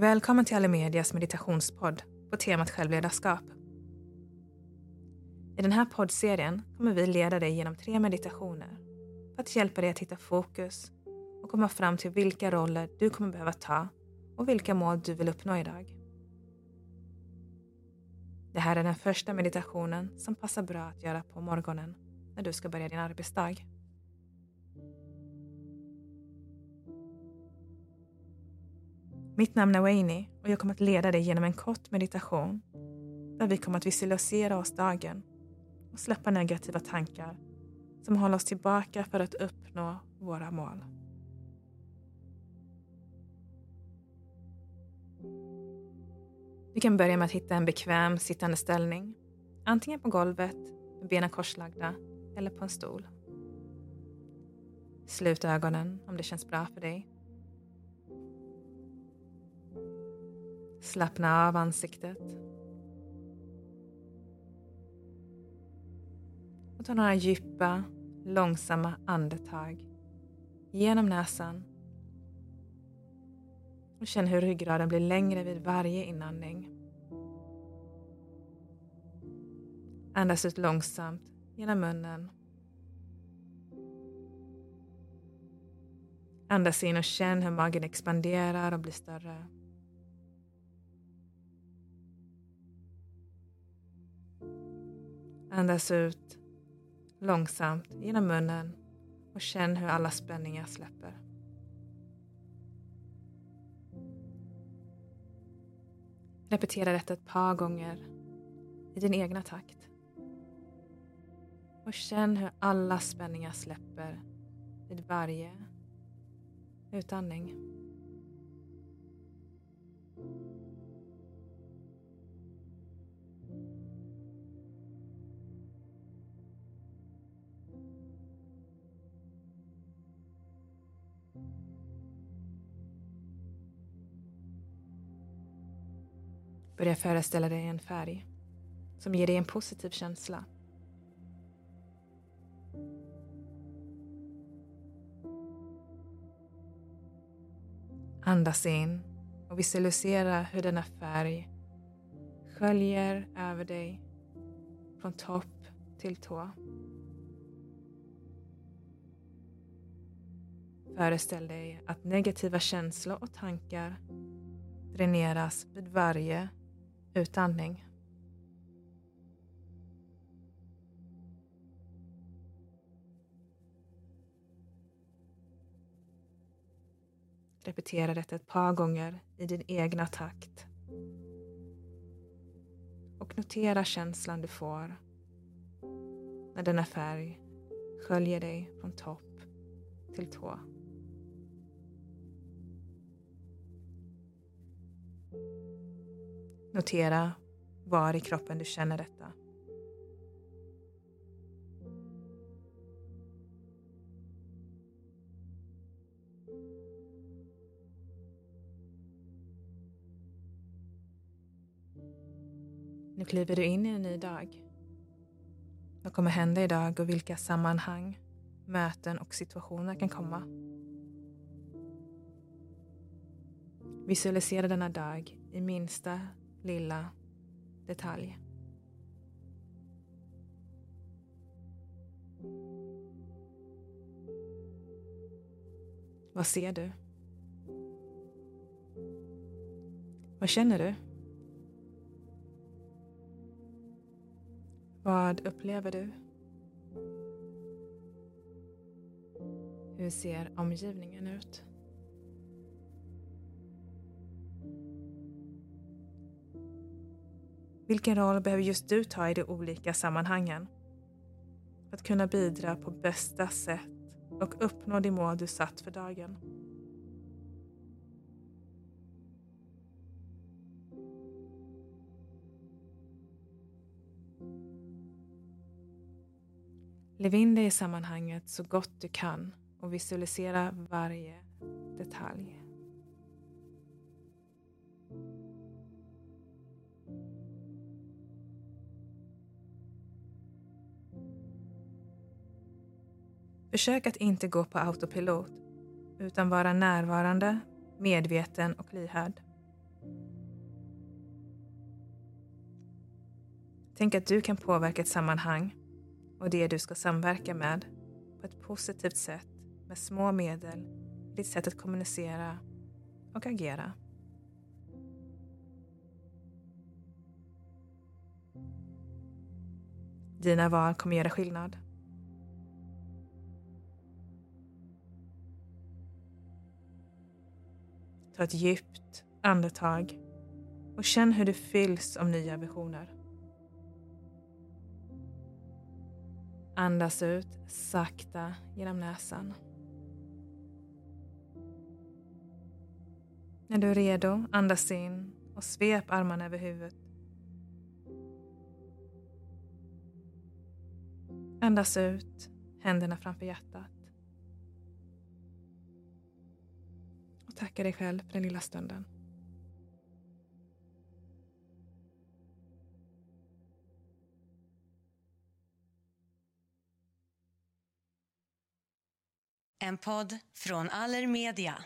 Välkommen till Alimedias meditationspodd på temat självledarskap. I den här poddserien kommer vi leda dig genom tre meditationer för att hjälpa dig att hitta fokus och komma fram till vilka roller du kommer behöva ta och vilka mål du vill uppnå idag. Det här är den första meditationen som passar bra att göra på morgonen när du ska börja din arbetsdag. Mitt namn är Wayne och jag kommer att leda dig genom en kort meditation där vi kommer att visualisera oss dagen och släppa negativa tankar som håller oss tillbaka för att uppnå våra mål. Du kan börja med att hitta en bekväm sittande ställning. Antingen på golvet med benen korslagda eller på en stol. Slut ögonen om det känns bra för dig. Slappna av ansiktet. Och ta några djupa, långsamma andetag genom näsan och känn hur ryggraden blir längre vid varje inandning. Andas ut långsamt genom munnen. Andas in och känn hur magen expanderar och blir större. Andas ut långsamt genom munnen och känn hur alla spänningar släpper. Repetera detta ett par gånger i din egna takt. Och känn hur alla spänningar släpper vid varje utandning. Börja föreställa dig en färg som ger dig en positiv känsla. Andas in och visualisera hur denna färg sköljer över dig från topp till tå. Föreställ dig att negativa känslor och tankar dräneras vid varje utandning. Repetera detta ett par gånger i din egna takt. Och notera känslan du får när denna färg sköljer dig från topp till tå. Notera var i kroppen du känner detta. Nu kliver du in i en ny dag. Vad kommer hända idag och vilka sammanhang, möten och situationer kan komma? Visualisera denna dag i minsta lilla detalj. Vad ser du? Vad känner du? Vad upplever du? Hur ser omgivningen ut? Vilken roll behöver just du ta i de olika sammanhangen? För att kunna bidra på bästa sätt och uppnå de mål du satt för dagen. Lev in dig i sammanhanget så gott du kan och visualisera varje detalj. Försök att inte gå på autopilot utan vara närvarande, medveten och lyhörd. Tänk att du kan påverka ett sammanhang och det du ska samverka med på ett positivt sätt med små medel, ditt sätt att kommunicera och agera. Dina val kommer göra skillnad. Ta ett djupt andetag och känn hur du fylls av nya visioner. Andas ut sakta genom näsan. När du är redo, andas in och svep armarna över huvudet. Andas ut, händerna framför hjärtat. Tacka dig själv för den lilla stunden. En podd från Allermedia.